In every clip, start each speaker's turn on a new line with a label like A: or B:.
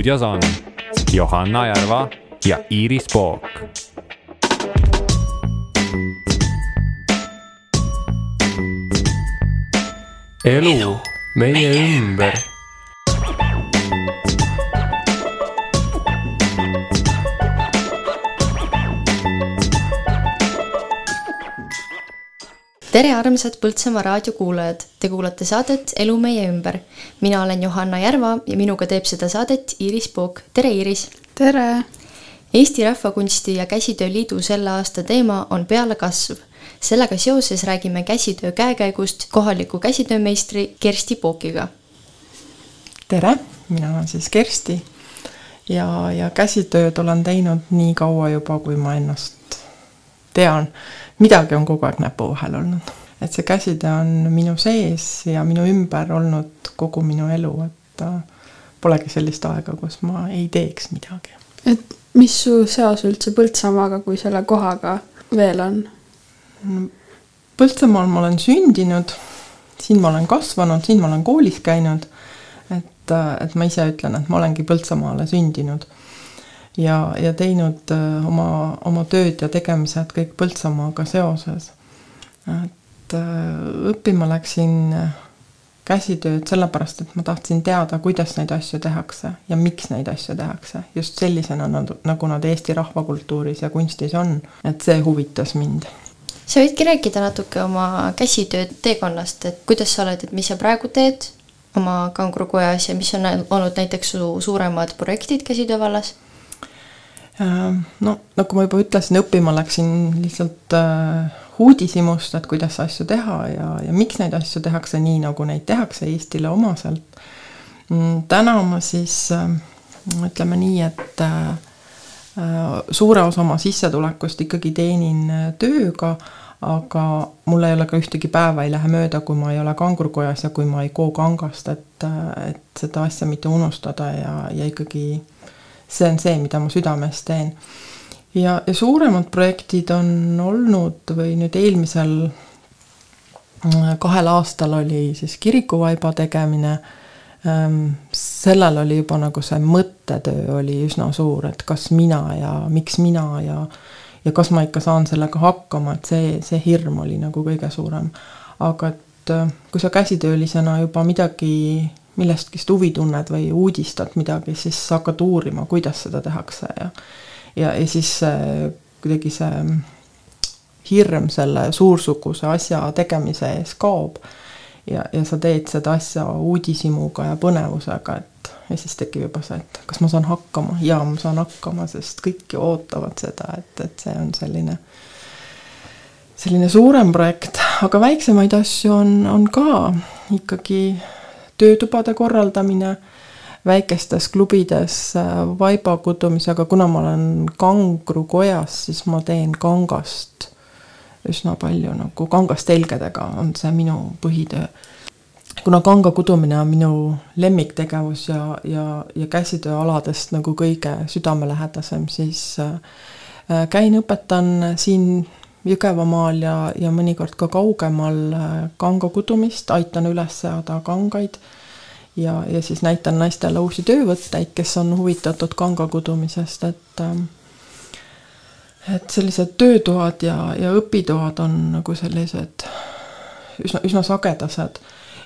A: stuudios on Johanna Järva ja Iiris Pook.
B: elu meie ümber
C: tere, armsad Põltsamaa raadiokuulajad, te kuulate saadet Elu meie ümber. mina olen Johanna Järva ja minuga teeb seda saadet Iiris Pook. tere, Iiris!
D: tere!
C: Eesti Rahvakunsti ja Käsitöö Liidu selle aasta teema on pealekasv. sellega seoses räägime käsitöö käekäigust kohaliku käsitöömeistri Kersti Pookiga.
D: tere, mina olen siis Kersti ja, ja käsitööd olen teinud nii kaua juba, kui ma ennast tean midagi on kogu aeg näpu vahel olnud. et see käsitöö on minu sees ja minu ümber olnud kogu minu elu, et äh, polegi sellist aega, kus ma ei teeks midagi.
E: et mis su seos üldse Põltsamaaga kui selle kohaga veel on?
D: Põltsamaal ma olen sündinud, siin ma olen kasvanud, siin ma olen koolis käinud, et, äh, et ma ise ütlen, et ma olengi Põltsamaale sündinud ja, ja teinud äh, oma, oma tööd ja tegemised kõik Põltsamaaga seoses. et äh, õppima läksin äh, käsitööd sellepärast, et ma tahtsin teada, kuidas neid asju tehakse ja miks neid asju tehakse. just sellisena, nagu nad Eesti rahvakultuuris ja kunstis on, et see huvitas mind
C: sa võidki rääkida natuke oma käsitöö teekonnast, et kuidas sa oled, et mis sa praegu teed oma kangrukojas ja mis on olnud näiteks su suuremad projektid käsitöö vallas
D: no nagu ma juba ütlesin, õppima läksin lihtsalt äh, uudishimust, et kuidas asju teha ja, ja miks neid asju tehakse nii, nagu neid tehakse Eestile omaselt. Mm, täna ma siis äh, ütleme nii, et suure osa oma sissetulekust ikkagi teenin tööga, aga mul ei ole ka ühtegi päeva ei lähe mööda, kui ma ei ole kangrukojas ja kui ma ei koo kangast, et, et seda asja mitte unustada ja, ja ikkagi see on see, mida ma südames teen. ja, ja suuremad projektid on olnud või nüüd eelmisel äh, kahel aastal oli siis kirikuvaiba tegemine. Ähm, sellel oli juba nagu see mõttetöö oli üsna suur, et kas mina ja miks mina ja ja kas ma ikka saan sellega hakkama, et see, see hirm oli nagu kõige suurem. aga et äh, kui sa käsitöölisena juba midagi millestki huvi tunned või uudistad midagi, siis hakkad uurima, kuidas seda tehakse ja ja, ja siis kuidagi see hirm selle suursuguse asja tegemise ees kaob. ja, ja sa teed seda asja uudishimuga ja põnevusega, et ja siis tekib juba see, et kas ma saan hakkama, jaa, ma saan hakkama, sest kõik ju ootavad seda, et, et see on selline selline suurem projekt, aga väiksemaid asju on, on ka ikkagi töötubade korraldamine väikestes klubides äh, vaiba kudumisega, kuna ma olen kangrukojas, siis ma teen kangast üsna palju nagu kangastelgedega on see minu põhitöö. kuna kanga kudumine on minu lemmiktegevus ja, ja, ja käsitööaladest nagu kõige südamelähedasem, siis äh, käin, õpetan siin Jõgevamaal ja, ja mõnikord ka kaugemal äh, kanga kudumist, aitan üles seada kangaid ja, ja siis näitan naistele uusi töövõtteid, kes on huvitatud kanga kudumisest, et ähm, et sellised töötoad ja, ja õpitoad on nagu sellised üsna, üsna sagedased.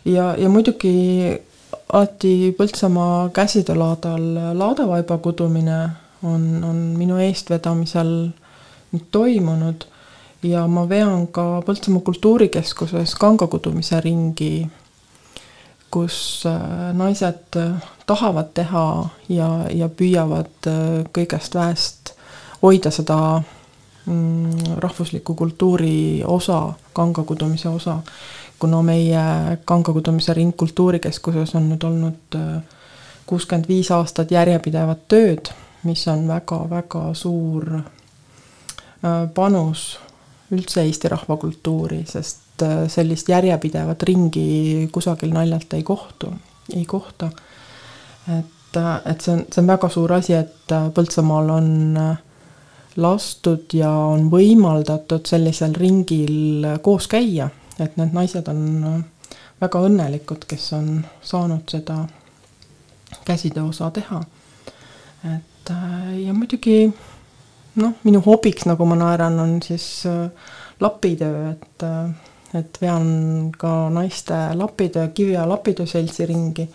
D: ja, ja muidugi alati Põltsamaa käsitöölaadal laadavaiba kudumine on, on minu eestvedamisel nüüd toimunud ja ma vean ka Põltsamaa Kultuurikeskuses kangakudumise ringi, kus äh, naised äh, tahavad teha ja, ja püüavad äh, kõigest väest hoida seda mm, rahvusliku kultuuri osa, kangakudumise osa. kuna meie kangakudumise ring Kultuurikeskuses on nüüd olnud kuuskümmend viis aastat järjepidevat tööd, mis on väga-väga suur panus üldse Eesti rahvakultuuri, sest äh, sellist järjepidevat ringi kusagil naljalt ei kohtu, ei kohta. et, äh, et see on, see on väga suur asi, et äh, Põltsamaal on lastud ja on võimaldatud sellisel ringil koos käia, et need naised on väga õnnelikud, kes on saanud seda käsitöö osa teha. et ja muidugi noh, minu hobiks, nagu ma naeran, on siis äh, lapitöö, et äh, et vean ka naiste lapitöö, Kiviaja lapitöö seltsi ringi.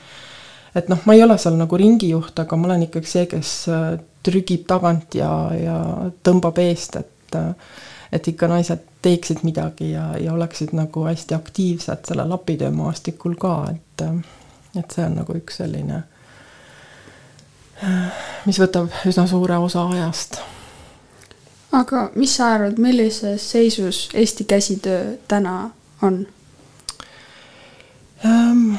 D: et noh, ma ei ole seal nagu ringijuht, aga ma olen ikkagi see, kes äh, trügib tagant ja, ja tõmbab eest, et et ikka naised teeksid midagi ja, ja oleksid nagu hästi aktiivsed selle lapitöömaastikul ka, et et see on nagu üks selline, mis võtab üsna suure osa ajast
E: aga mis sa arvad, millises seisus Eesti käsitöö täna on
D: ähm,?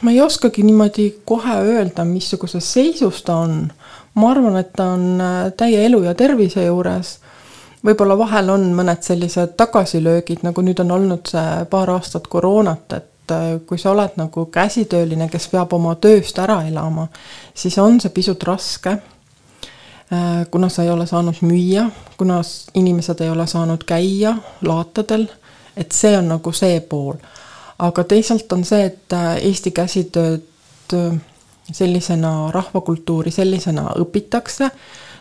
D: ma ei oskagi niimoodi kohe öelda, missuguses seisus ta on. ma arvan, et ta on äh, täie elu ja tervise juures. võib-olla vahel on mõned sellised tagasilöögid, nagu nüüd on olnud see paar aastat koroonat, et äh, kui sa oled nagu käsitööline, kes peab oma tööst ära elama, siis on see pisut raske kuna sa ei ole saanud müüa, kuna inimesed ei ole saanud käia laatadel, et see on nagu see pool. aga teisalt on see, et äh, Eesti käsitööd äh, sellisena rahvakultuuri sellisena õpitakse,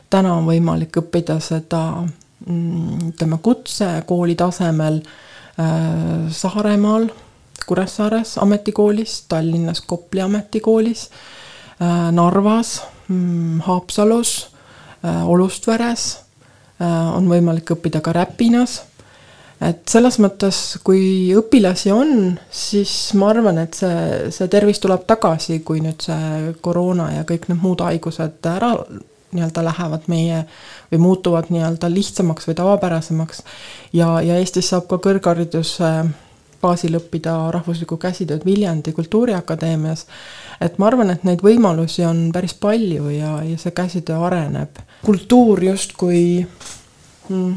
D: täna on võimalik õppida seda mm, ütleme, kutsekooli tasemel äh, Saaremaal, Kuressaares ametikoolis, Tallinnas Kopli ametikoolis äh,, Narvas mm,, Haapsalus Äh, Olustveres, äh, on võimalik õppida ka Räpinas. et selles mõttes, kui õpilasi on, siis ma arvan, et see, see tervis tuleb tagasi, kui nüüd see koroona ja kõik need muud haigused ära nii-öelda lähevad meie või muutuvad nii-öelda lihtsamaks või tavapärasemaks. ja, ja Eestis saab ka kõrghariduse baasil õppida rahvuslikku käsitööd Viljandi Kultuuriakadeemias et ma arvan, et neid võimalusi on päris palju ja, ja see käsitöö areneb. kultuur justkui mm,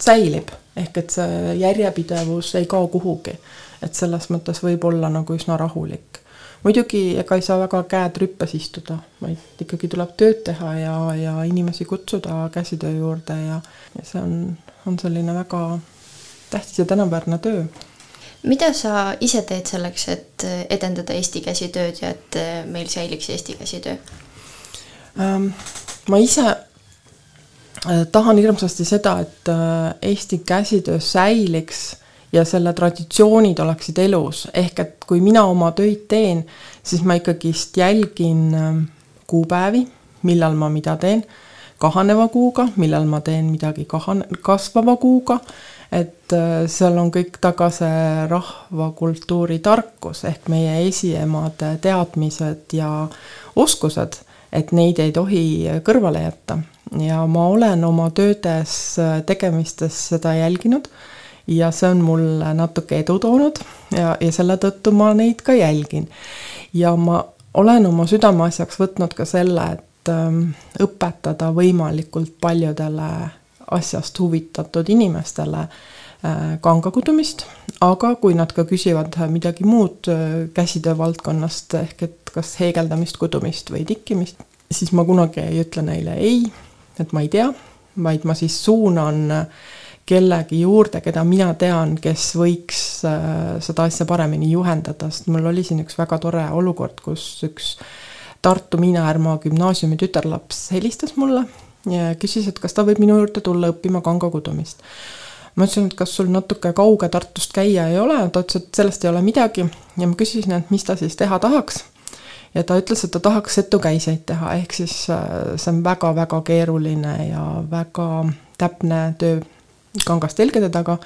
D: säilib, ehk et see järjepidevus ei kao kuhugi. et selles mõttes võib olla nagu üsna rahulik. muidugi ega ei saa väga käed rüppes istuda, vaid ikkagi tuleb tööd teha ja, ja inimesi kutsuda käsitöö juurde ja, ja see on, on selline väga tähtis ja tänuväärne töö
C: mida sa ise teed selleks, et edendada Eesti käsitööd ja et meil säiliks Eesti käsitöö
D: ähm,? ma ise äh, tahan hirmsasti seda, et äh, Eesti käsitöö säiliks ja selle traditsioonid oleksid elus, ehk et kui mina oma töid teen, siis ma ikkagist jälgin äh, kuupäevi, millal ma mida teen, kahaneva kuuga, millal ma teen midagi kahan-, kasvava kuuga et äh, seal on kõik taga see rahvakultuuri tarkus ehk meie esiemade teadmised ja oskused, et neid ei tohi kõrvale jätta. ja ma olen oma töödes, äh, tegemistes seda jälginud ja see on mulle natuke edu toonud ja, ja selle tõttu ma neid ka jälgin. ja ma olen oma südameasjaks võtnud ka selle, et ähm, õpetada võimalikult paljudele asjast huvitatud inimestele äh, kanga kudumist, aga kui nad ka küsivad midagi muud äh, käsitöö valdkonnast, ehk et kas heegeldamist, kudumist või tikkimist, siis ma kunagi ei ütle neile ei, et ma ei tea, vaid ma siis suunan kellegi juurde, keda mina tean, kes võiks äh, seda asja paremini juhendada, sest mul oli siin üks väga tore olukord, kus üks Tartu Miina-Härma gümnaasiumi tütarlaps helistas mulle ja küsis, et kas ta võib minu juurde tulla õppima kangakudumist. ma ütlesin, et kas sul natuke kauge Tartust käia ei ole, ta ütles, et sellest ei ole midagi ja ma küsisin, et mis ta siis teha tahaks. ja ta ütles, et ta tahaks setukäiseid teha, ehk siis äh, see on väga-väga keeruline ja väga täpne töö kangast telgede taga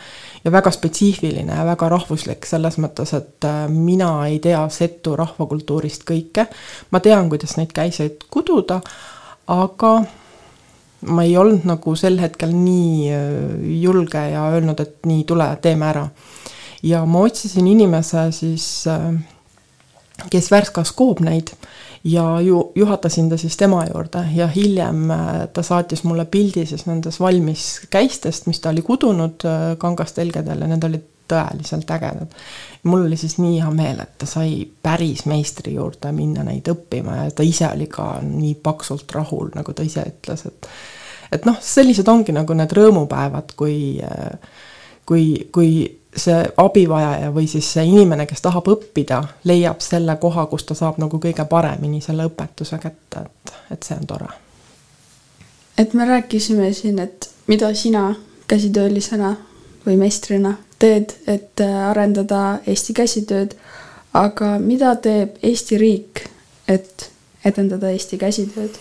D: ja väga spetsiifiline ja väga rahvuslik selles mõttes, et äh, mina ei tea setu rahvakultuurist kõike. ma tean, kuidas neid käiseid kududa, aga ma ei olnud nagu sel hetkel nii äh, julge ja öelnud, et nii, tule, teeme ära. ja ma otsisin inimese siis, äh, kes värskas koobneid ja ju juhatasin ta siis tema juurde ja hiljem äh, ta saatis mulle pildi siis nendest valmis käistest, mis ta oli kudunud kangastelgedel ja need olid tõeliselt ägedad. mul oli siis nii hea meel, et ta sai päris meistri juurde minna neid õppima ja ta ise oli ka nii paksult rahul, nagu ta ise ütles, et et noh, sellised ongi nagu need rõõmupäevad, kui kui, kui see abivajaja või siis see inimene, kes tahab õppida, leiab selle koha, kus ta saab nagu kõige paremini selle õpetuse kätte, et, et see on tore
E: et me rääkisime siin, et mida sina käsitöölisena või meistrina teed, et äh, arendada Eesti käsitööd, aga mida teeb Eesti riik, et edendada Eesti käsitööd?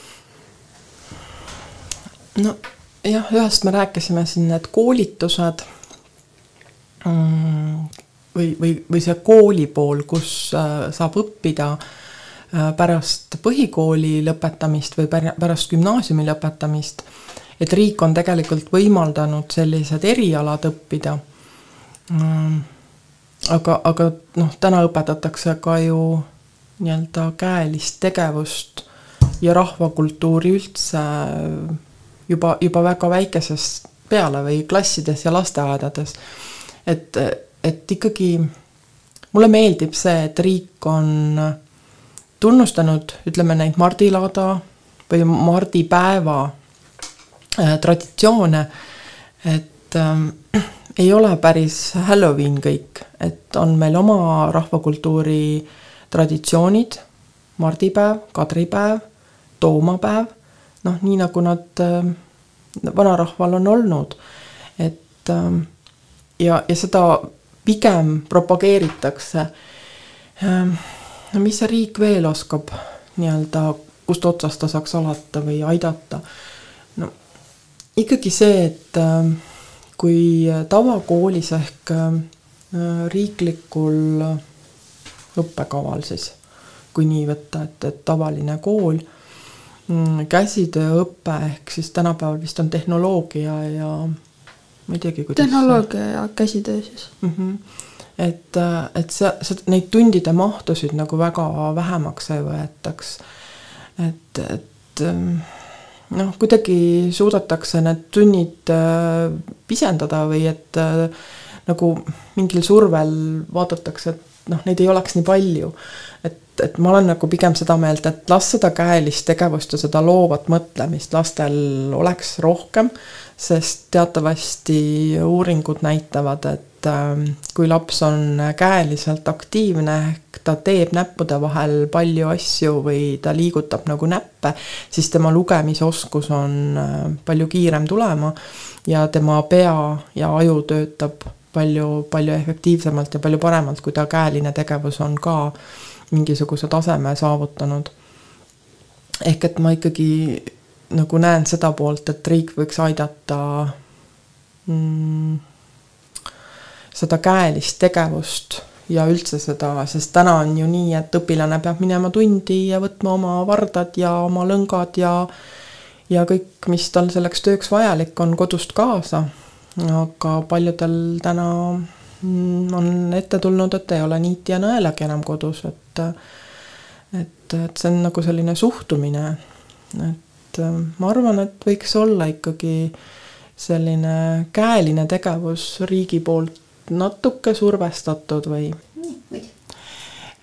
D: no jah, ühest me rääkisime siin need koolitused mm, või, või, või see kooli pool, kus äh, saab õppida äh, pärast põhikooli lõpetamist või pärast gümnaasiumi lõpetamist, et riik on tegelikult võimaldanud sellised erialad õppida. Aga, aga noh, täna õpetatakse ka ju nii-öelda käelist tegevust ja rahvakultuuri üldse juba, juba väga väikesest peale või klassides ja lasteaedades. et, et ikkagi mulle meeldib see, et riik on tunnustanud, ütleme neid mardilaada või mardipäeva äh, traditsioone, et äh, ei ole päris Halloween kõik, et on meil oma rahvakultuuri traditsioonid, mardipäev, kadripäev, toomapäev noh, nii nagu nad äh, vanarahval on olnud. et äh, ja, ja seda pigem propageeritakse. Ähm, no mis see riik veel oskab nii-öelda, kust otsast ta saaks alata või aidata? no ikkagi see, et äh, kui tavakoolis ehk riiklikul õppekaval siis, kui nii võtta, et, et tavaline kool Mm, käsitööõpe ehk siis tänapäeval vist on tehnoloogia ja ma ei teagi, kuidas.
E: tehnoloogia ja käsitöö siis
D: mm. -hmm. et, et see, see, neid tundide mahtusid nagu väga vähemaks ei võetaks. et, et noh, kuidagi suudetakse need tunnid äh, pisendada või et äh, nagu mingil survel vaadatakse, et noh, neid ei oleks nii palju. Et ma olen nagu pigem seda meelt, et las seda käelist tegevust ja seda loovat mõtlemist lastel oleks rohkem, sest teatavasti uuringud näitavad, et ähm, kui laps on käeliselt aktiivne, ehk ta teeb näppude vahel palju asju või ta liigutab nagu näppe, siis tema lugemisoskus on äh, palju kiirem tulema ja tema pea ja aju töötab palju, palju efektiivsemalt ja palju paremalt, kui ta käeline tegevus on ka mingisuguse taseme saavutanud. ehk et ma ikkagi nagu näen seda poolt, et riik võiks aidata mm, seda käelist tegevust ja üldse seda, sest täna on ju nii, et õpilane peab minema tundi ja võtma oma vardad ja oma lõngad ja ja kõik, mis tal selleks tööks vajalik on, kodust kaasa. aga paljudel täna on ette tulnud, et ei ole niiti ja nõelagi enam kodus, et et, et see on nagu selline suhtumine. et ma arvan, et võiks olla ikkagi selline käeline tegevus riigi poolt natuke survestatud või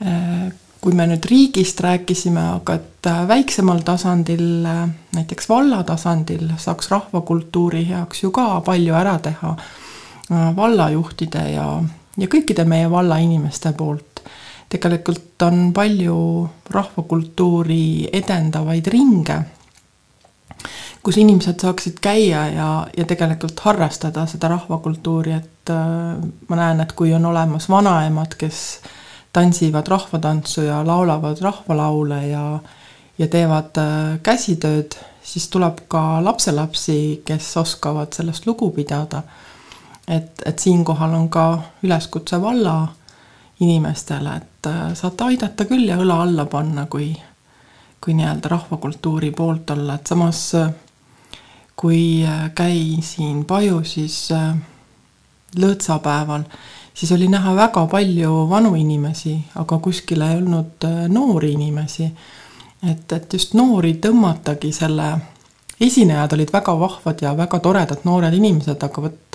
D: äh, kui me nüüd riigist rääkisime, aga et väiksemal tasandil, näiteks valla tasandil saaks rahvakultuuri heaks ju ka palju ära teha Äh, vallajuhtide ja, ja kõikide meie valla inimeste poolt. tegelikult on palju rahvakultuuri edendavaid ringe, kus inimesed saaksid käia ja, ja tegelikult harrastada seda rahvakultuuri, et äh, ma näen, et kui on olemas vanaemad, kes tantsivad rahvatantsu ja laulavad rahvalaule ja, ja teevad äh, käsitööd, siis tuleb ka lapselapsi, kes oskavad sellest lugu pidada et, et siinkohal on ka üleskutse valla inimestele, et äh, saate aidata küll ja õla alla panna, kui, kui nii-öelda rahvakultuuri poolt olla, et samas äh, kui äh, käisin Paju, siis lõõtsapäeval, siis oli näha väga palju vanu inimesi, aga kuskil ei olnud noori inimesi. et, et just noori tõmmatagi selle, esinejad olid väga vahvad ja väga toredad noored inimesed, aga vot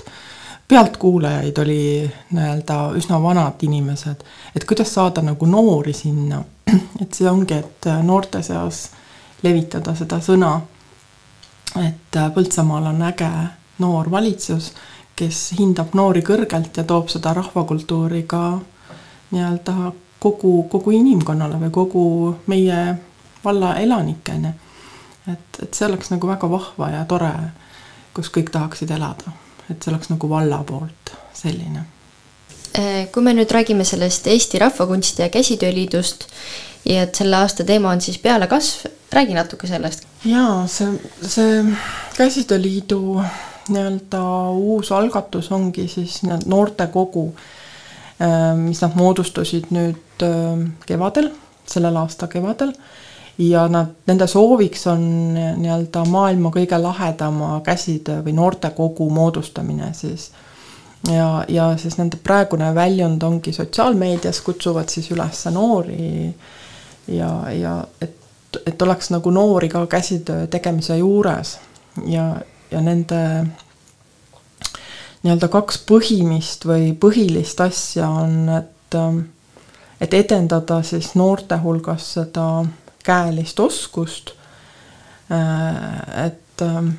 D: pealtkuulajaid oli nii-öelda üsna vanad inimesed, et kuidas saada nagu noori sinna, et see ongi, et noorte seas levitada seda sõna, et Põltsamaal on äge noor valitsus, kes hindab noori kõrgelt ja toob seda rahvakultuuri ka nii-öelda kogu, kogu inimkonnale või kogu meie valla elanikeni. et, et see oleks nagu väga vahva ja tore, kus kõik tahaksid elada. Et see oleks nagu valla poolt selline.
C: Äh, kui me nüüd räägime sellest Eesti Rahvakunsti ja Käsitööliidust ja et selle aasta teema on siis pealekasv, räägi natuke sellest.
D: jaa, see, see Käsitööliidu nii-öelda uus algatus ongi siis noortekogu, äh, mis nad moodustasid nüüd äh, kevadel, sellel aasta kevadel ja nad, nende sooviks on nii-öelda maailma kõige lahedama käsitöö või noortekogu moodustamine siis. ja, ja siis nende praegune väljund ongi sotsiaalmeedias, kutsuvad siis üles noori ja, ja et, et oleks nagu noori ka käsitöö tegemise juures ja, ja nende nii-öelda kaks põhimist või põhilist asja on, et et edendada siis noorte hulgas seda käelist oskust. Äh, et, äh,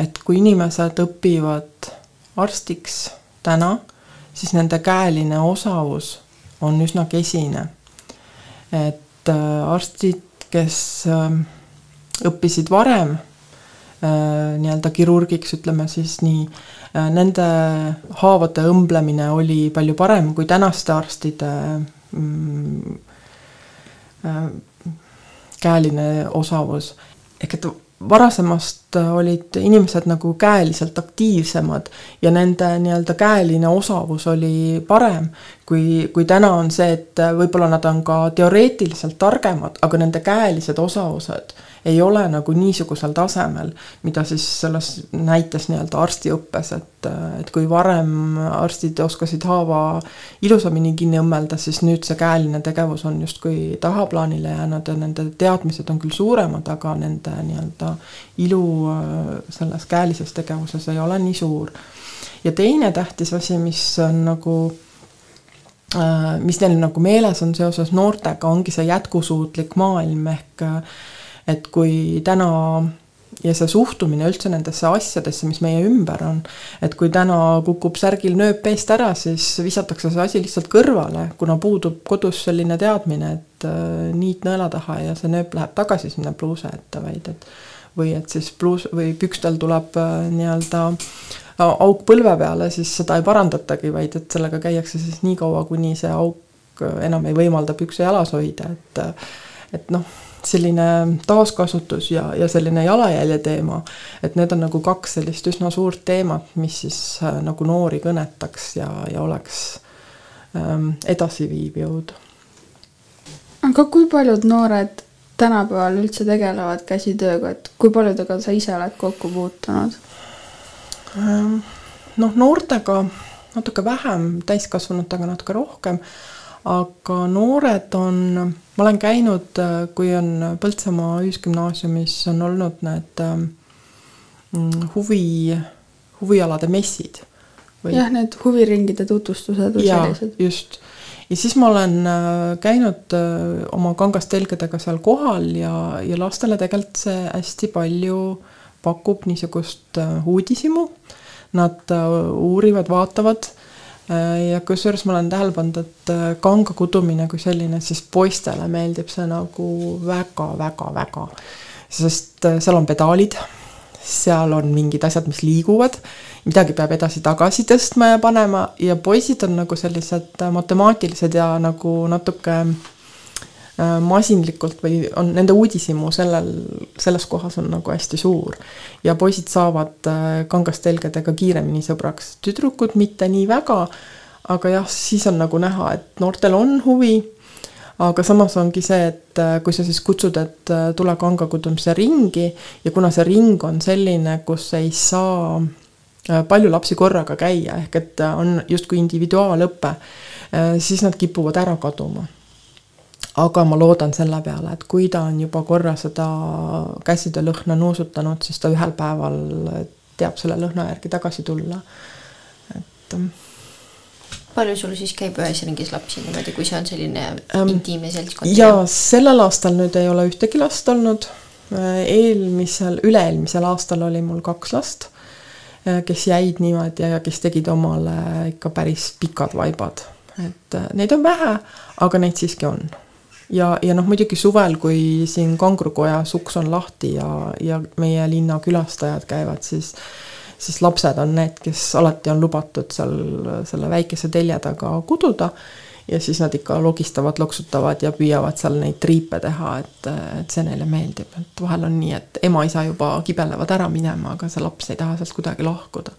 D: et kui inimesed õpivad arstiks täna, siis nende käeline osavus on üsna kesine. et äh, arstid, kes õppisid varem nii-öelda kirurgiks, ütleme siis nii, nende haavade õmblemine oli palju parem kui tänaste arstide mm, käeline osavus. ehk et varasemast olid inimesed nagu käeliselt aktiivsemad ja nende nii-öelda käeline osavus oli parem, kui, kui täna on see, et võib-olla nad on ka teoreetiliselt targemad, aga nende käelised osavused ei ole nagu niisugusel tasemel, mida siis selles näites nii-öelda arstiõppes, et, et kui varem arstid oskasid haava ilusamini kinni õmmelda, siis nüüd see käeline tegevus on justkui tahaplaanile jäänud ja nende teadmised on küll suuremad, aga nende nii-öelda ilu äh, selles käelises tegevuses ei ole nii suur. ja teine tähtis asi, mis on nagu äh, mis neil nagu meeles on seoses noortega, ongi see jätkusuutlik maailm ehk et kui täna ja see suhtumine üldse nendesse asjadesse, mis meie ümber on, et kui täna kukub särgil nööp eest ära, siis visatakse see asi lihtsalt kõrvale, kuna puudub kodus selline teadmine, et äh, niit nõela taha ja see nööp läheb tagasi sinna pluuse ette, vaid et või et siis pluus või pükstel tuleb äh, nii-öelda auk põlve peale, siis seda ei parandatagi, vaid et sellega käiakse siis nii kaua, kuni see auk enam ei võimalda pükse jalas hoida, et et noh selline taaskasutus ja, ja selline jalajälje teema, et need on nagu kaks sellist üsna suurt teemat, mis siis äh, nagu noori kõnetaks ja, ja oleks ähm, edasiviiv jõud.
E: aga kui paljud noored tänapäeval üldse tegelevad käsitööga, et kui paljudega sa ise oled kokku puutunud
D: ähm,? noh, noortega natuke vähem, täiskasvanutega natuke rohkem aga noored on, ma olen käinud, kui on Põltsamaa Ühisgümnaasiumis on olnud need mm, huvi, huvialade messid.
E: jah, need huviringide tutvustused või sellised.
D: just, ja siis ma olen äh, käinud äh, oma kangastelgedega seal kohal ja, ja lastele tegelikult see hästi palju pakub niisugust äh, uudishimu. Nad uurivad, vaatavad ja kusjuures ma olen tähele pannud, et kanga kudumine kui selline, siis poistele meeldib see nagu väga-väga-väga. sest seal on pedaalid, seal on mingid asjad, mis liiguvad, midagi peab edasi-tagasi tõstma ja panema ja poisid on nagu sellised matemaatilised ja nagu natuke Äh, masinlikult või on nende uudishimu sellel, selles kohas on nagu hästi suur. ja poisid saavad äh, kangastelgedega kiiremini sõbraks, tüdrukud mitte nii väga, aga jah, siis on nagu näha, et noortel on huvi, aga samas ongi see, et äh, kui sa siis kutsud, et tule kangakudumise ringi ja kuna see ring on selline, kus ei saa palju lapsi korraga käia, ehk et on justkui individuaalõpe, siis nad kipuvad ära kaduma aga ma loodan selle peale, et kui ta on juba korra seda käside lõhna nuusutanud, siis ta ühel päeval teab selle lõhna järgi tagasi tulla. et.
C: Palju sul siis käib ühes ringis lapsi niimoodi, kui see on selline ähm, intiimne seltskond?
D: jaa, sellel aastal nüüd ei ole ühtegi last olnud. Eelmisel, üle-eelmisel aastal oli mul kaks last, äh, kes jäid niimoodi ja kes tegid omale ikka päris pikad vaibad. et äh, neid on vähe, aga neid siiski on ja, ja noh, muidugi suvel, kui siin kangrukojas uks on lahti ja, ja meie linna külastajad käivad, siis siis lapsed on need, kes alati on lubatud seal selle väikese telje taga kududa ja siis nad ikka logistavad, loksutavad ja püüavad seal neid triipe teha, et, et see neile meeldib, et vahel on nii, et ema-isa juba kibelevad ära minema, aga see laps ei taha sealt kuidagi lahkuda.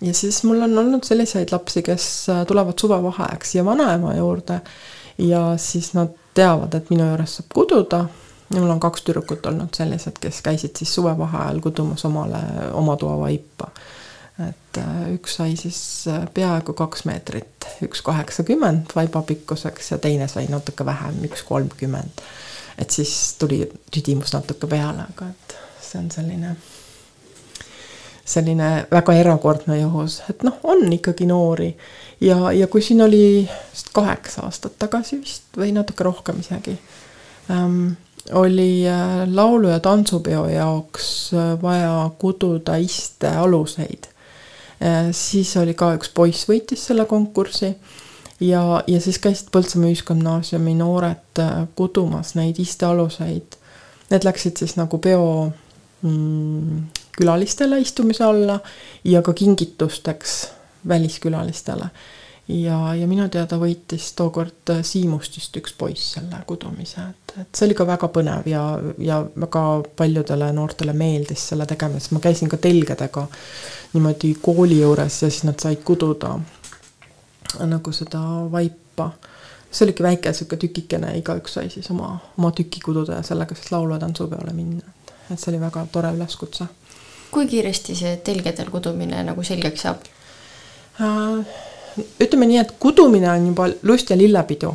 D: ja siis mul on olnud selliseid lapsi, kes tulevad suvevaheajaks siia vanaema juurde ja siis nad teavad, et minu juures saab kududa ja mul on kaks tüdrukut olnud sellised, kes käisid siis suvevaheajal kudumas omale oma toavaipa. et äh, üks sai siis äh, peaaegu kaks meetrit, üks kaheksakümmend vaiba pikkuseks ja teine sai natuke vähem, üks kolmkümmend. et siis tuli tüdimus natuke peale, aga et see on selline selline väga erakordne juhus, et noh, on ikkagi noori ja, ja kui siin oli vist kaheksa aastat tagasi vist või natuke rohkem isegi ähm,, oli äh, laulu- ja tantsupeo jaoks äh, vaja kududa istealuseid. Äh, siis oli ka üks poiss võitis selle konkursi ja, ja siis käisid Põltsamaa Ühisgümnaasiumi noored kudumas neid istealuseid. Need läksid siis nagu peo mm, külalistele istumise alla ja ka kingitusteks väliskülalistele ja, ja minu teada võitis tookord Siimustist üks poiss selle kudumise, et, et see oli ka väga põnev ja, ja väga paljudele noortele meeldis selle tegemine, sest ma käisin ka telgedega niimoodi kooli juures ja siis nad said kududa nagu seda vaipa. see oligi väike sihuke tükikene, igaüks sai siis oma, oma tüki kududa ja sellega siis laulu- ja tantsupeole minna. et see oli väga tore üleskutse.
C: kui kiiresti see telgedel kudumine nagu selgeks saab
D: äh,? Ütleme nii, et kudumine on juba lust ja lillepidu.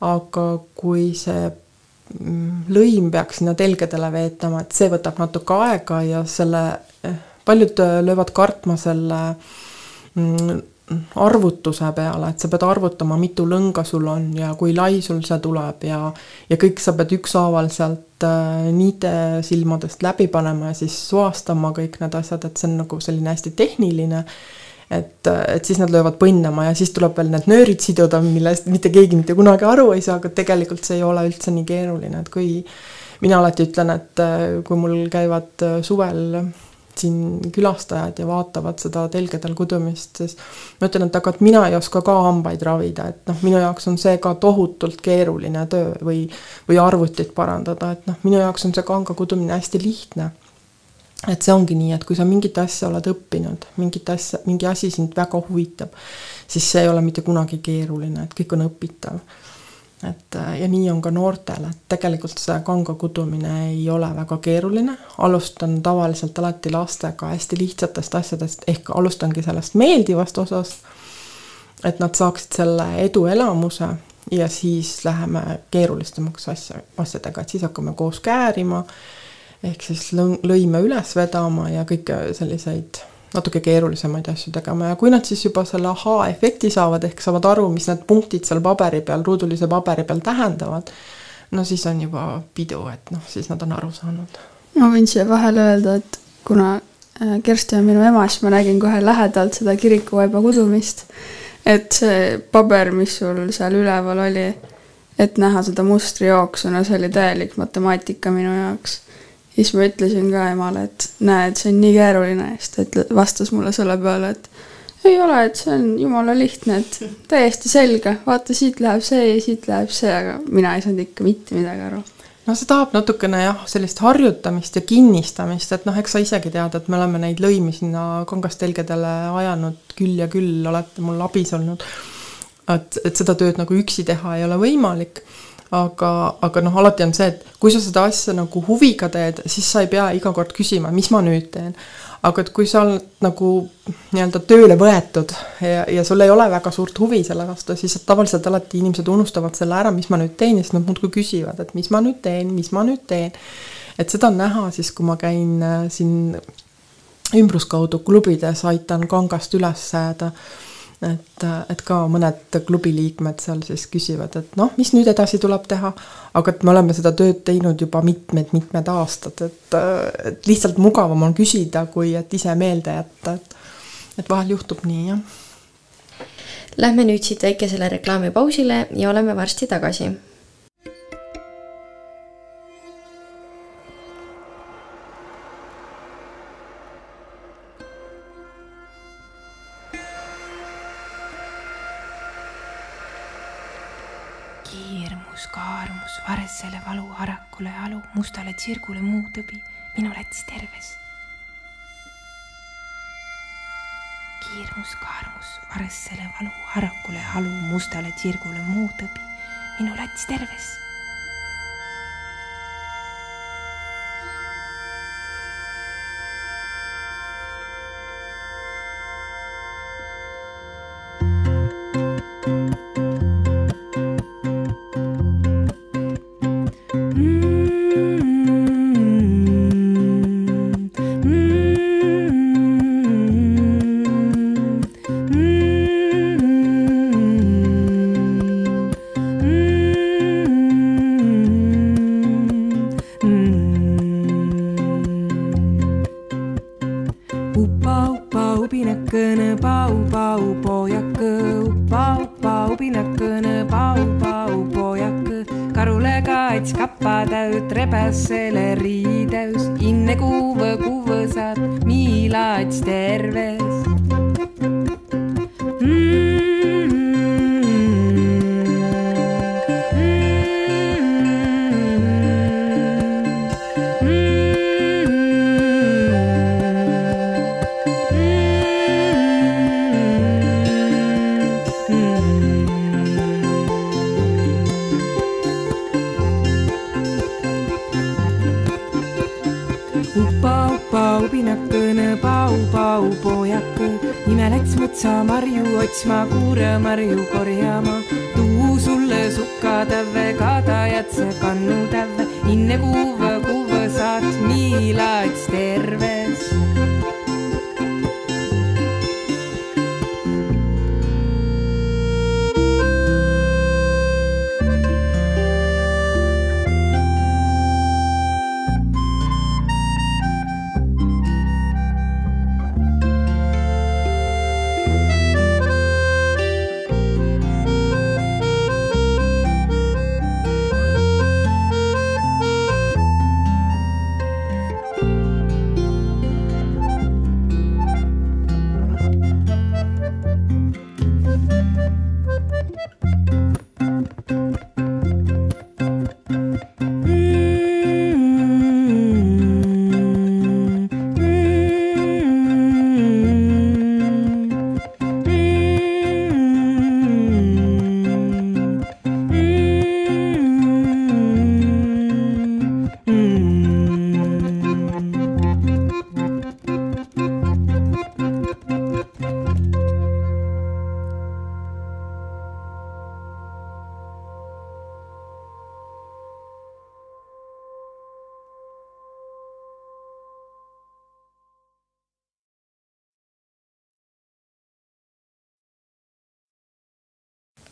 D: aga kui see mm, lõim peaks sinna telgedele veetama, et see võtab natuke aega ja selle, eh, paljud äh, löövad kartma selle mm, arvutuse peale, et sa pead arvutama, mitu lõnga sul on ja kui lai sul see tuleb ja ja kõik sa pead ükshaaval sealt äh, niide silmadest läbi panema ja siis soastama kõik need asjad, et see on nagu selline hästi tehniline et, et siis nad löövad põnnama ja siis tuleb veel need nöörid siduda, millest mitte keegi mitte kunagi aru ei saa, aga tegelikult see ei ole üldse nii keeruline, et kui mina alati ütlen, et äh, kui mul käivad äh, suvel siin külastajad ja vaatavad seda telgedel kudumist, siis ma ütlen, et aga et mina ei oska ka hambaid ravida, et noh, minu jaoks on see ka tohutult keeruline töö või, või arvutit parandada, et noh, minu jaoks on see kanga kudumine hästi lihtne et see ongi nii, et kui sa mingit asja oled õppinud, mingit asja, mingi asi sind väga huvitab, siis see ei ole mitte kunagi keeruline, et kõik on õpitav. et äh, ja nii on ka noortel, et tegelikult see kanga kudumine ei ole väga keeruline, alustan tavaliselt alati lastega hästi lihtsatest asjadest, ehk alustangi sellest meeldivast osast, et nad saaksid selle eduelamuse ja siis läheme keerulisemaks asja, asjadega, et siis hakkame koos käärima ehk siis lõime üles vedama ja kõike selliseid natuke keerulisemaid asju tegema ja kui nad siis juba selle ahaa-efekti saavad, ehk saavad aru, mis need punktid seal paberi peal, ruudulise paberi peal tähendavad, no siis on juba pidu, et noh, siis nad on aru saanud.
E: ma võin siia vahele öelda, et kuna äh, Kersti on minu ema, siis ma nägin kohe lähedalt seda kirikuvaiba kudumist. et see paber, mis sul seal üleval oli, et näha seda mustrijooksu, no see oli täielik matemaatika minu jaoks siis ma ütlesin ka emale, et näe, et see on nii keeruline. Siis ta ütle-, vastas mulle selle peale, et ei ole, et see on jumala lihtne, et täiesti selge, vaata, siit läheb see ja siit läheb see, aga mina ei saanud ikka mitte midagi aru.
D: No see tahab natukene jah, sellist harjutamist ja kinnistamist, et noh, eks sa isegi tead, et me oleme neid lõimi sinna kangastelgedele ajanud küll ja küll, olete mul abis olnud. et, et seda tööd nagu üksi teha ei ole võimalik aga, aga noh, alati on see, et kui sa seda asja nagu huviga teed, siis sa ei pea iga kord küsima, mis ma nüüd teen. aga et kui sa oled nagu nii-öelda tööle võetud ja, ja sul ei ole väga suurt huvi selle vastu, siis tavaliselt alati inimesed unustavad selle ära, mis ma nüüd teen ja siis nad muudkui küsivad, et mis ma nüüd teen, mis ma nüüd teen. et seda on näha siis, kui ma käin äh, siin ümbruskaudu klubides, aitan kangast üles jääda et, et ka mõned klubi liikmed seal siis küsivad, et noh, mis nüüd edasi tuleb teha, aga et me oleme seda tööd teinud juba mitmed-mitmed aastad, et, et lihtsalt mugavam on küsida, kui et ise meelde jätta, et et vahel juhtub nii, jah.
C: Lähme nüüd siit väikesele reklaamipausile ja oleme varsti tagasi
F: harakule alu, mustale tsirgule muu tõbi, minu Lätis terves. kiirmus, kaarmus, varesele valu, harakule alu, mustale tsirgule muu tõbi, minu Lätis terves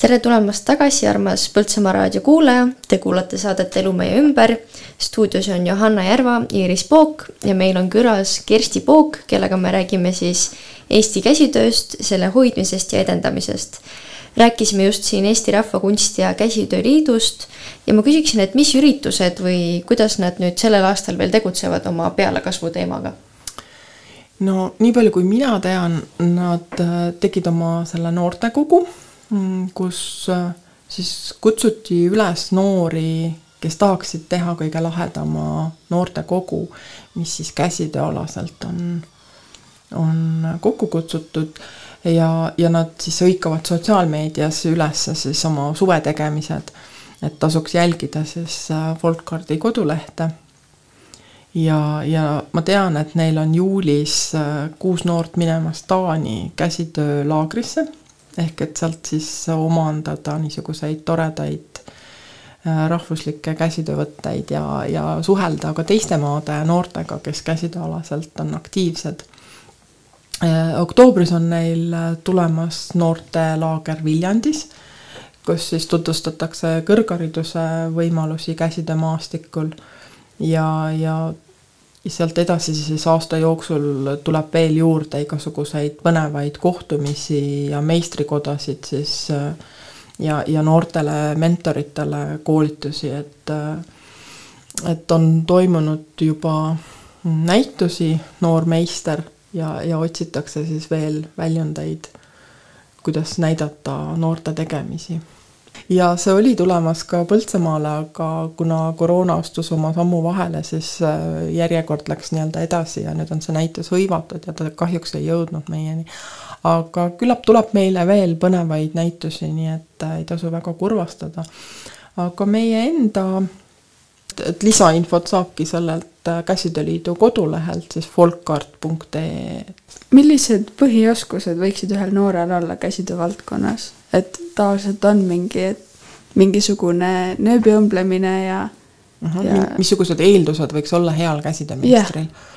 C: tere tulemast tagasi, armas Põltsamaa raadio kuulaja, te kuulate saadet Elu meie ümber. stuudios on Johanna Järva, Iiris Pook ja meil on külas Kersti Pook, kellega me räägime siis Eesti käsitööst, selle hoidmisest ja edendamisest. rääkisime just siin Eesti Rahva Kunsti ja Käsitöö Liidust ja ma küsiksin, et mis üritused või kuidas nad nüüd sellel aastal veel tegutsevad oma pealekasvu teemaga?
D: no nii palju, kui mina tean, nad äh, tegid oma selle noortekogu, kus äh, siis kutsuti üles noori, kes tahaksid teha kõige lahedama noortekogu, mis siis käsitööalaselt on, on kokku kutsutud. Ja, ja nad siis hõikavad sotsiaalmeedias üles siis oma suvetegemised, et tasuks jälgida siis äh, Folkcardi kodulehte. Ja, ja ma tean, et neil on juulis äh, kuus noort minemas Taani käsitöölaagrisse ehk et sealt siis omandada niisuguseid toredaid äh, rahvuslikke käsitöövõtteid ja, ja suhelda ka teiste maade noortega, kes käsitööalaselt on aktiivsed. Äh, oktoobris on neil tulemas noortelaager Viljandis, kus siis tutvustatakse kõrghariduse võimalusi käsitöömaastikul ja, ja ja sealt edasi siis aasta jooksul tuleb veel juurde igasuguseid põnevaid kohtumisi ja meistrikodasid siis ja, ja noortele mentoritele koolitusi, et et on toimunud juba näitusi Noor meister ja, ja otsitakse siis veel väljundeid, kuidas näidata noorte tegemisi ja see oli tulemas ka Põltsamaale, aga kuna koroona astus oma sammu vahele, siis äh, järjekord läks nii-öelda edasi ja nüüd on see näitus hõivatud ja ta kahjuks ei jõudnud meieni. aga küllap tuleb meile veel põnevaid näitusi, nii et äh, ei tasu väga kurvastada. aga meie enda et lisainfot saabki sellelt äh, Käsitööliidu kodulehelt siis folkart.ee.
E: millised põhioskused võiksid ühel noorel olla käsitöö valdkonnas, et tavaliselt on mingi, et mingisugune nööbi õmblemine ja
D: uh. -huh,
E: Ja-
D: missugused eeldused võiks olla heal käsitöömeistril yeah.?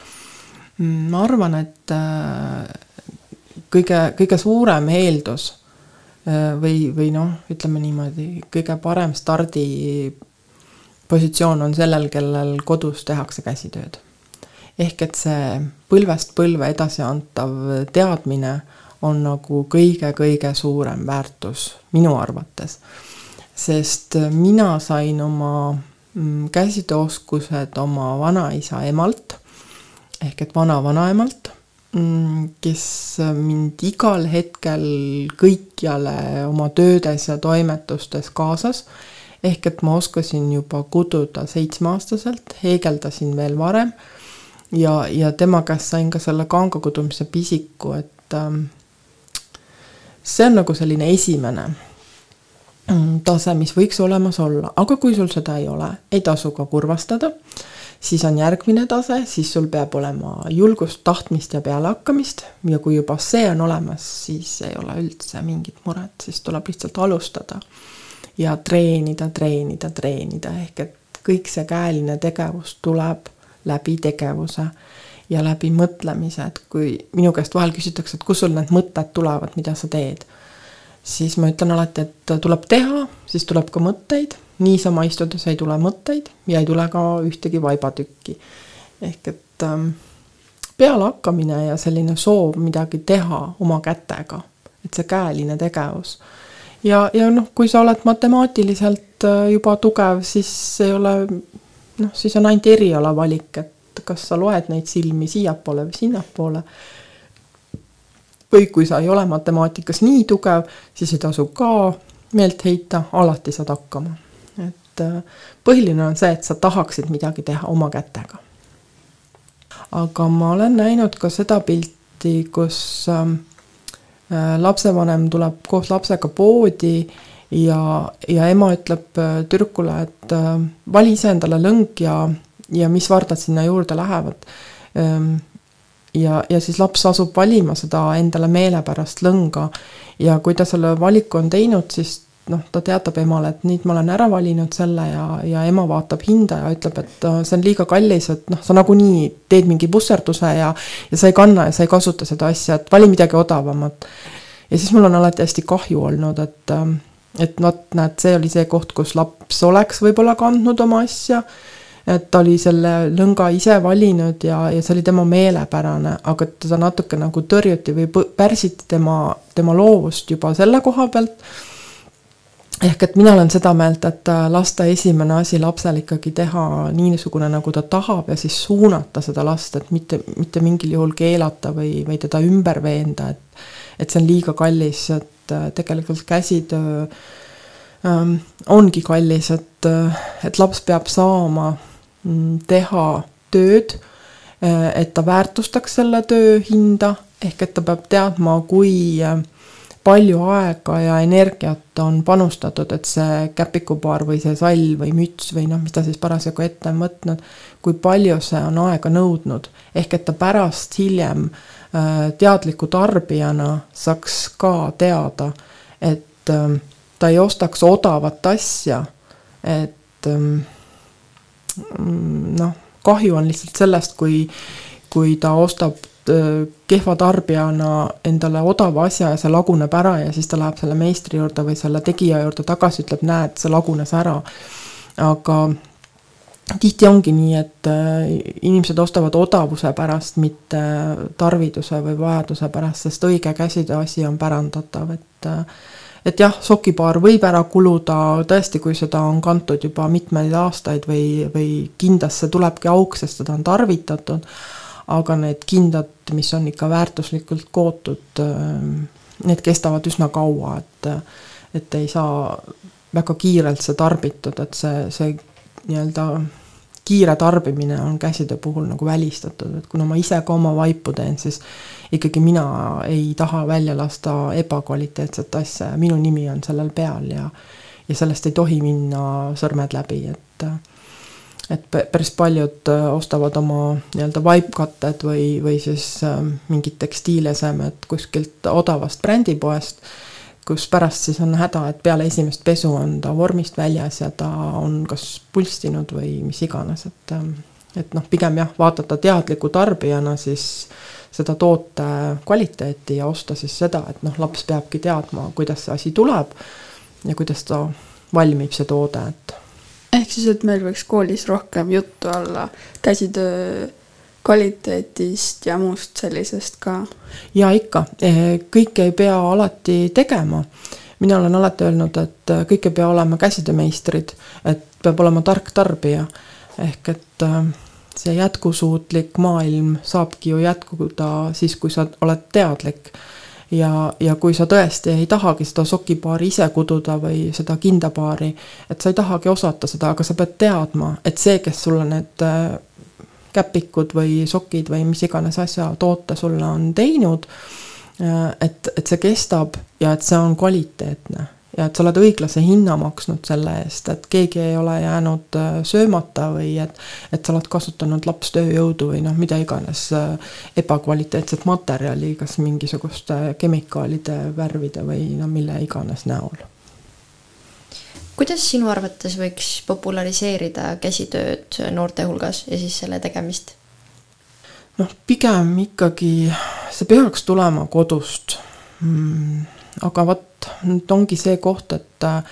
D: ma arvan, et äh, kõige, kõige suurem eeldus äh, või, või noh, ütleme niimoodi, kõige parem stardi positsioon on sellel, kellel kodus tehakse käsitööd. ehk et see põlvest põlve edasiantav teadmine on nagu kõige-kõige suurem väärtus minu arvates. sest mina sain oma mm, käsitööoskused oma vanaisa emalt ehk et vana-vanaemalt, kes mind igal hetkel kõikjale oma töödes ja toimetustes kaasas ehk et ma oskasin juba kududa seitsmeaastaselt, heegeldasin veel varem ja, ja tema käest sain ka selle kanga kudumise pisiku, et ähm, see on nagu selline esimene mm, tase, mis võiks olemas olla, aga kui sul seda ei ole, ei tasu ka kurvastada, siis on järgmine tase, siis sul peab olema julgust, tahtmist ja pealehakkamist. Ja kui juba see on olemas, siis ei ole üldse mingit muret, siis tuleb lihtsalt alustada ja treenida, treenida, treenida, ehk et kõik see käeline tegevus tuleb läbi tegevuse ja läbi mõtlemise, et kui minu käest vahel küsitakse, et kust sul need mõtted tulevad, mida sa teed, siis ma ütlen alati, et tuleb teha, siis tuleb ka mõtteid, niisama istudes ei tule mõtteid ja ei tule ka ühtegi vaibatükki. ehk et ähm, pealehakkamine ja selline soov midagi teha oma kätega, et see käeline tegevus ja, ja noh, kui sa oled matemaatiliselt äh, juba tugev, siis ei ole noh, siis on ainult eriala valik, et kas sa loed neid silmi siiapoole või sinnapoole. või kui sa ei ole matemaatikas nii tugev, siis ei tasu ka meelt heita, alati saad hakkama. et äh, põhiline on see, et sa tahaksid midagi teha oma kätega. aga ma olen näinud ka seda pilti, kus äh, Äh, lapsevanem tuleb koos lapsega poodi ja, ja ema ütleb äh, tüdrukule, et vali ise endale lõng ja, ja mis vardad sinna juurde lähevad. Ähm, ja, ja siis laps asub valima seda endale meelepärast lõnga ja kui ta selle valiku on teinud, siis noh, ta teatab emale, et nüüd ma olen ära valinud selle ja, ja ema vaatab hinda ja ütleb, et see on liiga kallis, et noh, sa nagunii teed mingi vusserduse ja, ja sa ei kanna ja sa ei kasuta seda asja, et vali midagi odavamat. ja siis mul on alati hästi kahju olnud, et, äh, et vot näed, see oli see koht, kus laps oleks võib-olla kandnud oma asja et ta oli selle lõnga ise valinud ja, ja see oli tema meelepärane, aga teda natuke nagu tõrjuti või pärsiti tema, tema loovust juba selle koha pealt. Ehk et mina olen seda meelt, et äh, lasta esimene asi lapsel ikkagi teha niisugune, nagu ta tahab ja siis suunata seda last, et mitte, mitte mingil juhul keelata või, või teda ümber veenda, et et see on liiga kallis, et äh, tegelikult käsitöö ähm, ongi kallis, et, äh, et laps peab saama teha tööd, et ta väärtustaks selle töö hinda, ehk et ta peab teadma, kui äh, palju aega ja energiat on panustatud, et see käpikupaar või see sall või müts või noh, mis ta siis parasjagu ette on võtnud, kui palju see on aega nõudnud, ehk et ta pärast hiljem äh, teadliku tarbijana saaks ka teada, et äh, ta ei ostaks odavat asja, et ähm, noh, kahju on lihtsalt sellest, kui, kui ta ostab äh, kehva tarbijana endale odava asja ja see laguneb ära ja siis ta läheb selle meistri juurde või selle tegija juurde tagasi, ütleb, näed, see lagunes ära. aga tihti ongi nii, et äh, inimesed ostavad odavuse pärast, mitte tarviduse või vajaduse pärast, sest õige käsitööasi on pärandatav, et äh, et jah, sokipaar võib ära kuluda tõesti, kui seda on kantud juba mitmeid aastaid või, või kindasse tulebki auk, sest seda on tarvitatud aga need kindad, mis on ikka väärtuslikult kootud, need kestavad üsna kaua, et, et ei saa väga kiirelt see tarbitud, et see, see nii-öelda kiire tarbimine on käsitöö puhul nagu välistatud, et kuna ma ise ka oma vaipu teen, siis ikkagi mina ei taha välja lasta ebakvaliteetset asja ja minu nimi on sellel peal ja ja sellest ei tohi minna sõrmed läbi, et et päris paljud ostavad oma nii-öelda vaipkatted või, või siis mingid tekstiilesemed kuskilt odavast brändipoest kus pärast siis on häda, et peale esimest pesu on ta vormist väljas ja ta on kas pulstinud või mis iganes, et et noh, pigem jah, vaadata teadliku tarbijana siis seda toote kvaliteeti ja osta siis seda, et noh, laps peabki teadma, kuidas see asi tuleb ja kuidas ta valmib, see toode, et
E: ehk siis, et meil võiks koolis rohkem juttu olla käsitöö kvaliteetist ja muust sellisest ka?
D: ja ikka, eh, kõike ei pea alati tegema. mina olen alati öelnud, et eh, kõik ei pea olema käsitöömeistrid, et peab olema tark tarbija. ehk et eh, see jätkusuutlik maailm saabki ju jätkuda siis, kui sa oled teadlik ja, ja kui sa tõesti ei tahagi seda sokipaari ise kududa või seda kindapaari, et sa ei tahagi osata seda, aga sa pead teadma, et see, kes sulle need käpikud või sokid või mis iganes asja toote sulle on teinud. et, et see kestab ja et see on kvaliteetne ja et sa oled õiglase hinna maksnud selle eest, et keegi ei ole jäänud äh, söömata või et, et sa oled kasutanud lapstööjõudu või noh, mida iganes äh, ebakvaliteetset materjali, kas mingisuguste kemikaalide, värvide või no mille iganes näol
C: kuidas sinu arvates võiks populariseerida käsitööd noorte hulgas ja siis selle tegemist?
D: noh, pigem ikkagi see peaks tulema kodust mm,. Aga vot, nüüd ongi see koht, et äh,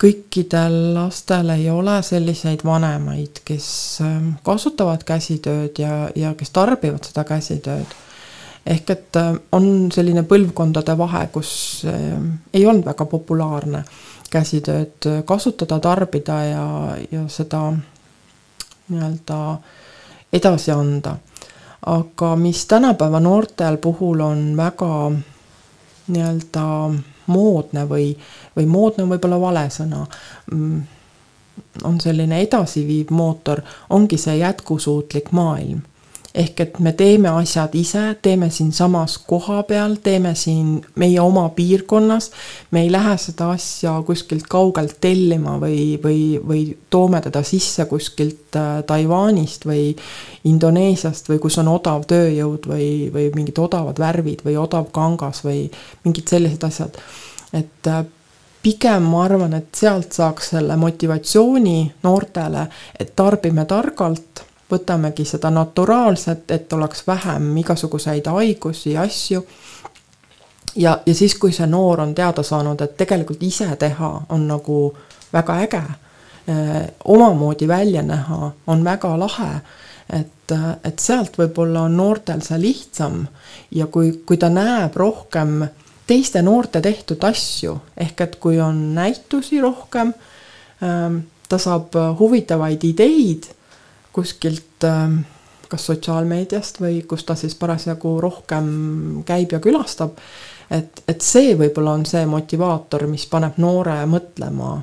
D: kõikidel lastel ei ole selliseid vanemaid, kes ähm, kasutavad käsitööd ja, ja kes tarbivad seda käsitööd. ehk et äh, on selline põlvkondade vahe, kus ei olnud väga populaarne käsitööd kasutada, tarbida ja, ja seda nii-öelda edasi anda. aga mis tänapäeva noortel puhul on väga nii-öelda moodne või, või moodne on võib-olla vale sõna, mm, on selline edasiviiv mootor, ongi see jätkusuutlik maailm ehk et me teeme asjad ise, teeme siinsamas kohapeal, teeme siin meie oma piirkonnas. me ei lähe seda asja kuskilt kaugelt tellima või, või, või toome teda sisse kuskilt äh, Taiwanist või Indoneesiast või kus on odav tööjõud või, või mingid odavad värvid või odav kangas või mingid sellised asjad. et äh, pigem ma arvan, et sealt saaks selle motivatsiooni noortele, et tarbime targalt võtamegi seda naturaalset, et oleks vähem igasuguseid haigusi asju. ja, ja siis, kui see noor on teada saanud, et tegelikult ise teha on nagu väga äge eh,, omamoodi välja näha on väga lahe, et, et sealt võib-olla on noortel see lihtsam ja kui, kui ta näeb rohkem teiste noorte tehtud asju, ehk et kui on näitusi rohkem, ta saab huvitavaid ideid kuskilt ähm, kas sotsiaalmeediast või kus ta siis parasjagu rohkem käib ja külastab. et, et see võib-olla on see motivaator, mis paneb noore mõtlema,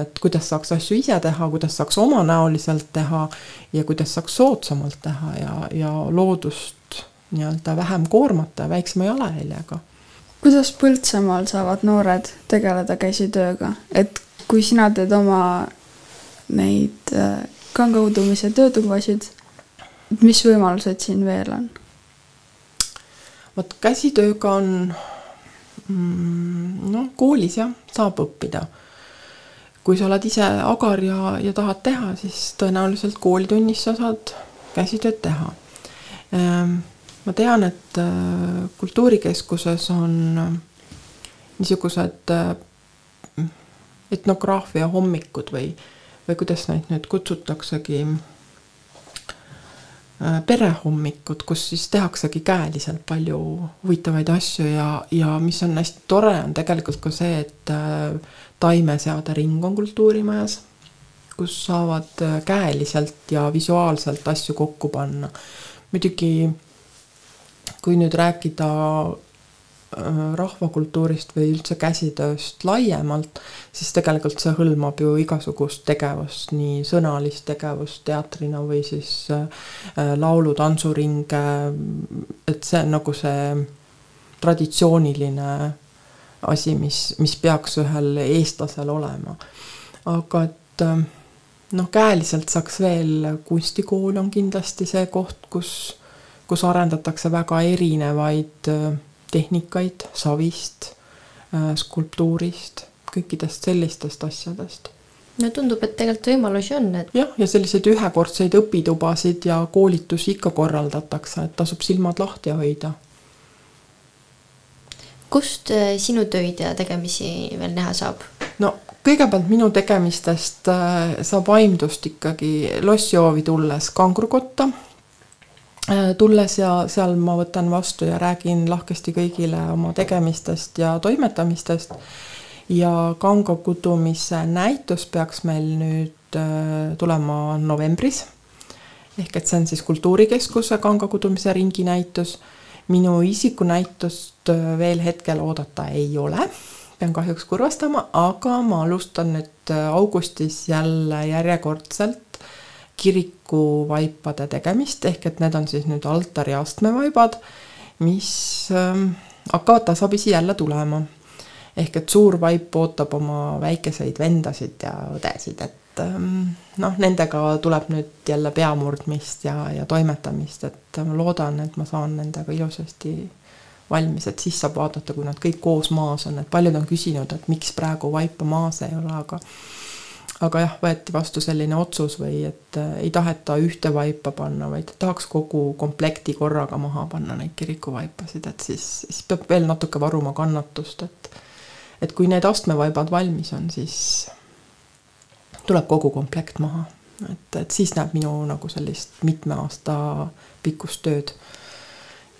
D: et kuidas saaks asju ise teha, kuidas saaks omanäoliselt teha ja kuidas saaks soodsamalt teha ja, ja loodust nii-öelda vähem koormata ja väiksema jalajäljega.
E: kuidas Põltsamaal saavad noored tegeleda käsitööga, et kui sina teed oma neid äh, kangaudumise töötubasid. mis võimalused siin veel on?
D: vot käsitööga on mm, noh, koolis jah, saab õppida. kui sa oled ise agar ja, ja tahad teha, siis tõenäoliselt koolitunnis sa saad käsitööd teha. Ehm, ma tean, et äh, kultuurikeskuses on äh, niisugused äh, etnograafia hommikud või või kuidas neid nüüd kutsutaksegi, äh, perehommikud, kus siis tehaksegi käeliselt palju huvitavaid asju ja, ja mis on hästi tore, on tegelikult ka see, et äh, taimeseade ring on kultuurimajas, kus saavad äh, käeliselt ja visuaalselt asju kokku panna. muidugi kui nüüd rääkida rahvakultuurist või üldse käsitööst laiemalt, siis tegelikult see hõlmab ju igasugust tegevust, nii sõnalist tegevust teatrina või siis äh, laulu, tantsuringe, et see on nagu see traditsiooniline asi, mis, mis peaks ühel eestlasel olema. aga et äh, noh, käeliselt saaks veel, kunstikool on kindlasti see koht, kus, kus arendatakse väga erinevaid äh, tehnikaid savist, äh, skulptuurist, kõikidest sellistest asjadest
C: no tundub, et tegelikult võimalusi on, et
D: jah, ja selliseid ühekordseid õpitubasid ja koolitusi ikka korraldatakse, et tasub silmad lahti hoida.
C: kust äh, sinu töid ja tegemisi veel näha saab?
D: no kõigepealt minu tegemistest äh, saab aimdust ikkagi lossijoovi tulles kangrukotta. Äh, tulles ja seal ma võtan vastu ja räägin lahkesti kõigile oma tegemistest ja toimetamistest. ja kanga kudumise näitus peaks meil nüüd äh, tulema novembris. ehk et see on siis Kultuurikeskuse kanga kudumise ringi näitus. minu isikunäitust veel hetkel oodata ei ole pean kahjuks kurvastama, aga ma alustan nüüd äh, augustis jälle järjekordselt kirikuvaipade tegemist, ehk et need on siis nüüd altari astmevaibad, mis ähm, hakkavad tasapisi jälle tulema. ehk et suur vaip ootab oma väikeseid vendasid ja õdesid, et ähm, noh, nendega tuleb nüüd jälle peamurdmist ja, ja toimetamist, et ma loodan, et ma saan nendega ilusasti valmis, et siis saab vaadata, kui nad kõik koos maas on, et paljud on küsinud, et miks praegu vaipa maas ei ole, aga aga jah, võeti vastu selline otsus või et äh, ei taheta ühte vaipa panna, vaid tahaks kogu komplekti korraga maha panna neid kirikuvaipasid, et siis, siis peab veel natuke varuma kannatust, et et kui need astmevaibad valmis on, siis tuleb kogu komplekt maha. et, et siis näeb minu nagu sellist mitme aasta pikkust tööd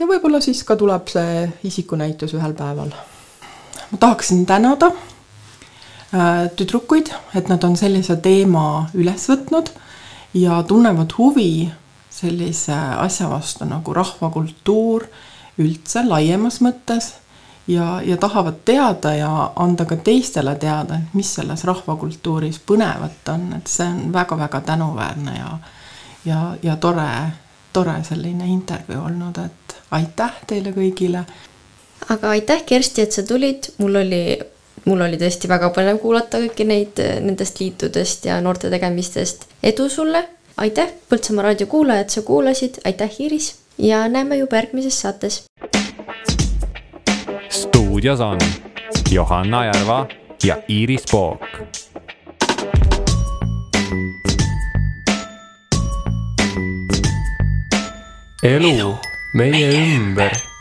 D: ja võib-olla siis ka tuleb see isikunäitus ühel päeval. ma tahaksin tänada tüdrukuid, et nad on sellise teema üles võtnud ja tunnevad huvi sellise asja vastu nagu rahvakultuur üldse laiemas mõttes ja, ja tahavad teada ja anda ka teistele teada, et mis selles rahvakultuuris põnevat on, et see on väga-väga tänuväärne ja ja, ja tore, tore selline intervjuu olnud, et aitäh teile kõigile.
C: aga aitäh, Kersti, et sa tulid, mul oli, mul oli tõesti väga põnev kuulata kõiki neid nendest liitudest ja noorte tegemistest. edu sulle, aitäh, Põltsamaa raadio kuulajad, sa kuulasid, aitäh, Iiris! Ja näeme juba järgmises saates.
A: stuudios on Johanna Järva ja Iiris Pook.
B: Elu meie ümber